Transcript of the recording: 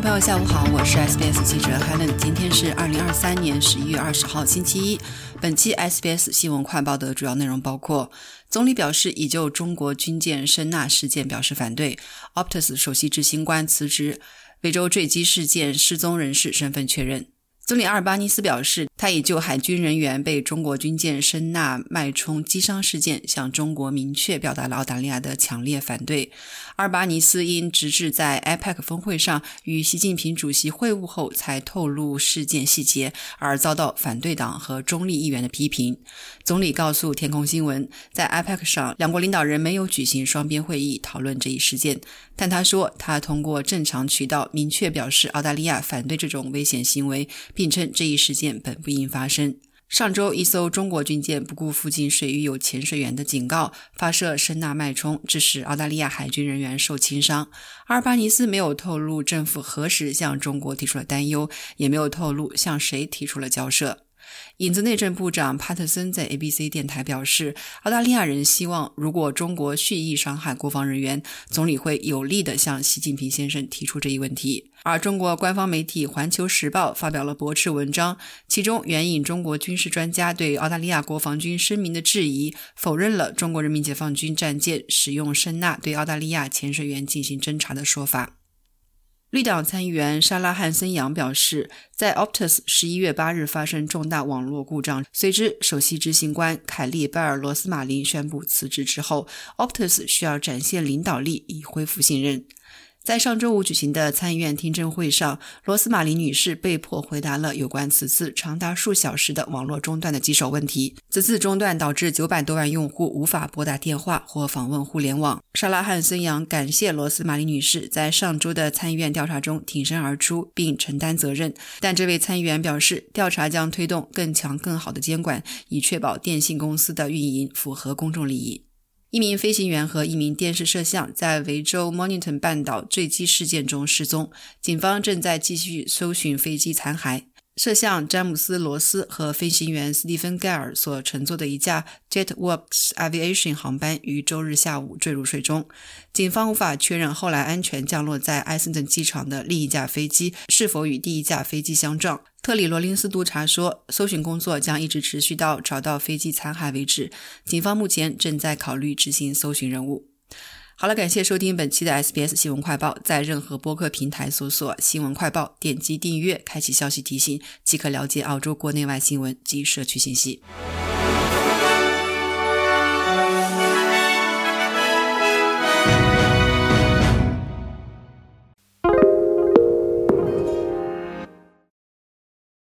朋友下午好，我是 SBS 记者 Helen。今天是二零二三年十一月二十号，星期一。本期 SBS 新闻快报的主要内容包括：总理表示已就中国军舰声呐事件表示反对；Optus 首席执行官辞职；非洲坠机事件失踪人士身份确认。总理阿尔巴尼斯表示，他已就海军人员被中国军舰声纳脉冲击伤事件向中国明确表达了澳大利亚的强烈反对。阿尔巴尼斯因直至在 APEC 峰会上与习近平主席会晤后才透露事件细节，而遭到反对党和中立议员的批评。总理告诉天空新闻，在 APEC 上，两国领导人没有举行双边会议讨论这一事件，但他说他通过正常渠道明确表示澳大利亚反对这种危险行为。并称这一事件本不应发生。上周，一艘中国军舰不顾附近水域有潜水员的警告，发射声纳脉冲，致使澳大利亚海军人员受轻伤。阿尔巴尼斯没有透露政府何时向中国提出了担忧，也没有透露向谁提出了交涉。影子内政部长帕特森在 ABC 电台表示，澳大利亚人希望，如果中国蓄意伤害国防人员，总理会有力地向习近平先生提出这一问题。而中国官方媒体《环球时报》发表了驳斥文章，其中援引中国军事专家对澳大利亚国防军声明的质疑，否认了中国人民解放军战舰使用声呐对澳大利亚潜水员进行侦查的说法。绿党参议员莎拉·汉森扬表示，在 Optus 十一月八日发生重大网络故障，随之首席执行官凯利·拜尔罗斯马林宣布辞职之后，Optus 需要展现领导力以恢复信任。在上周五举行的参议院听证会上，罗斯玛林女士被迫回答了有关此次长达数小时的网络中断的棘手问题。此次中断导致九百多万用户无法拨打电话或访问互联网。莎拉·汉森杨感谢罗斯玛林女士在上周的参议院调查中挺身而出并承担责任，但这位参议员表示，调查将推动更强、更好的监管，以确保电信公司的运营符合公众利益。一名飞行员和一名电视摄像在维州 Mornington 半岛坠机事件中失踪，警方正在继续搜寻飞机残骸。摄像詹姆斯·罗斯和飞行员斯蒂芬·盖尔所乘坐的一架 JetWorks Aviation 航班于周日下午坠入水中。警方无法确认后来安全降落在艾森顿机场的另一架飞机是否与第一架飞机相撞。特里罗林斯督察说，搜寻工作将一直持续到找到飞机残骸为止。警方目前正在考虑执行搜寻任务。好了，感谢收听本期的 SBS 新闻快报。在任何播客平台搜索“新闻快报”，点击订阅，开启消息提醒，即可了解澳洲国内外新闻及社区信息。